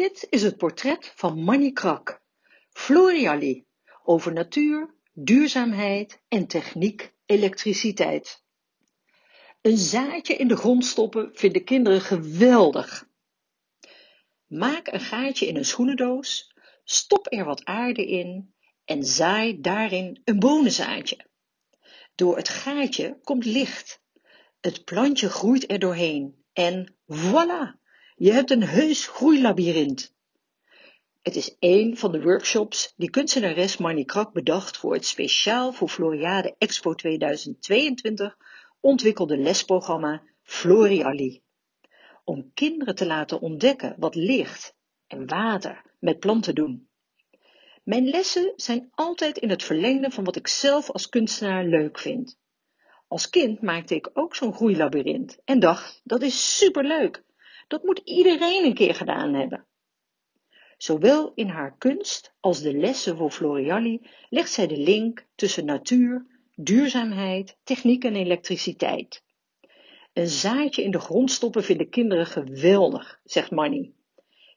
Dit is het portret van Manny Krak, Floriali, over natuur, duurzaamheid en techniek elektriciteit. Een zaadje in de grond stoppen vinden kinderen geweldig. Maak een gaatje in een schoenendoos, stop er wat aarde in en zaai daarin een bonenzaadje. Door het gaatje komt licht. Het plantje groeit er doorheen en voilà! Je hebt een heus groeilabyrinth. Het is één van de workshops die kunstenares Marnie Krak bedacht voor het speciaal voor Floriade Expo 2022 ontwikkelde lesprogramma Floriali. Om kinderen te laten ontdekken wat licht en water met planten doen. Mijn lessen zijn altijd in het verlengde van wat ik zelf als kunstenaar leuk vind. Als kind maakte ik ook zo'n groeilabyrinth en dacht, dat is superleuk. Dat moet iedereen een keer gedaan hebben. Zowel in haar kunst als de lessen voor Floriali legt zij de link tussen natuur, duurzaamheid, techniek en elektriciteit. Een zaadje in de grond stoppen vinden kinderen geweldig, zegt Manny.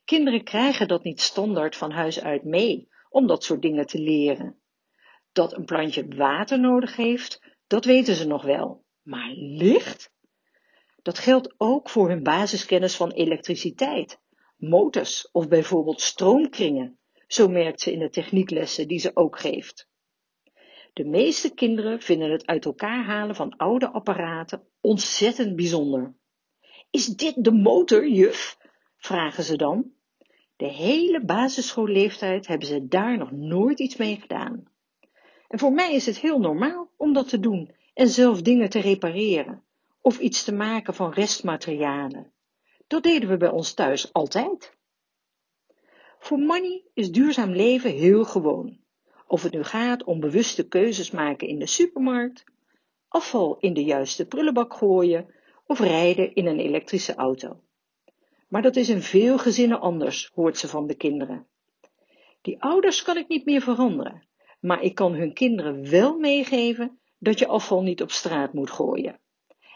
Kinderen krijgen dat niet standaard van huis uit mee om dat soort dingen te leren. Dat een plantje water nodig heeft, dat weten ze nog wel. Maar licht? Dat geldt ook voor hun basiskennis van elektriciteit, motors of bijvoorbeeld stroomkringen, zo merkt ze in de technieklessen die ze ook geeft. De meeste kinderen vinden het uit elkaar halen van oude apparaten ontzettend bijzonder. Is dit de motor, juf? vragen ze dan. De hele basisschoolleeftijd hebben ze daar nog nooit iets mee gedaan. En voor mij is het heel normaal om dat te doen en zelf dingen te repareren of iets te maken van restmaterialen. Dat deden we bij ons thuis altijd. Voor Manny is duurzaam leven heel gewoon. Of het nu gaat om bewuste keuzes maken in de supermarkt, afval in de juiste prullenbak gooien of rijden in een elektrische auto. Maar dat is in veel gezinnen anders, hoort ze van de kinderen. Die ouders kan ik niet meer veranderen, maar ik kan hun kinderen wel meegeven dat je afval niet op straat moet gooien.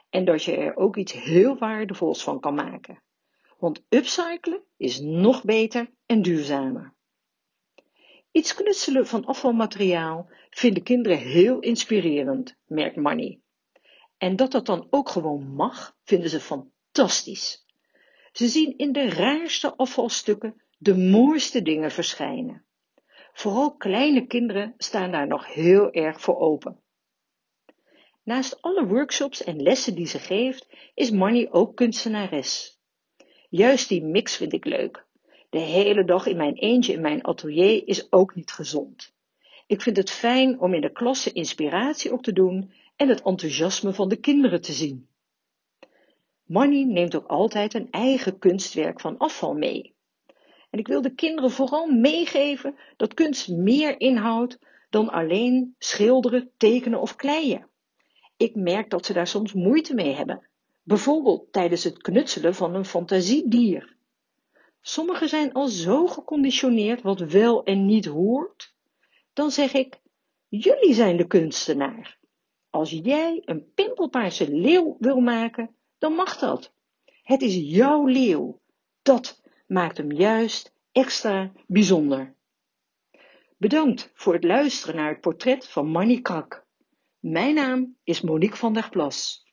En dat je er ook iets heel waardevols van kan maken. Want upcyclen is nog beter en duurzamer. Iets knutselen van afvalmateriaal vinden kinderen heel inspirerend, merkt Manny. En dat dat dan ook gewoon mag, vinden ze fantastisch. Ze zien in de raarste afvalstukken de mooiste dingen verschijnen. Vooral kleine kinderen staan daar nog heel erg voor open. Naast alle workshops en lessen die ze geeft, is Manny ook kunstenares. Juist die mix vind ik leuk. De hele dag in mijn eentje in mijn atelier is ook niet gezond. Ik vind het fijn om in de klasse inspiratie op te doen en het enthousiasme van de kinderen te zien. Manny neemt ook altijd een eigen kunstwerk van afval mee. En ik wil de kinderen vooral meegeven dat kunst meer inhoudt dan alleen schilderen, tekenen of kleien. Ik merk dat ze daar soms moeite mee hebben, bijvoorbeeld tijdens het knutselen van een fantasiedier. Sommigen zijn al zo geconditioneerd wat wel en niet hoort. Dan zeg ik, jullie zijn de kunstenaar. Als jij een pimpelpaarse leeuw wil maken, dan mag dat. Het is jouw leeuw. Dat maakt hem juist extra bijzonder. Bedankt voor het luisteren naar het portret van Manny Krak. Mijn naam is Monique van der Plas.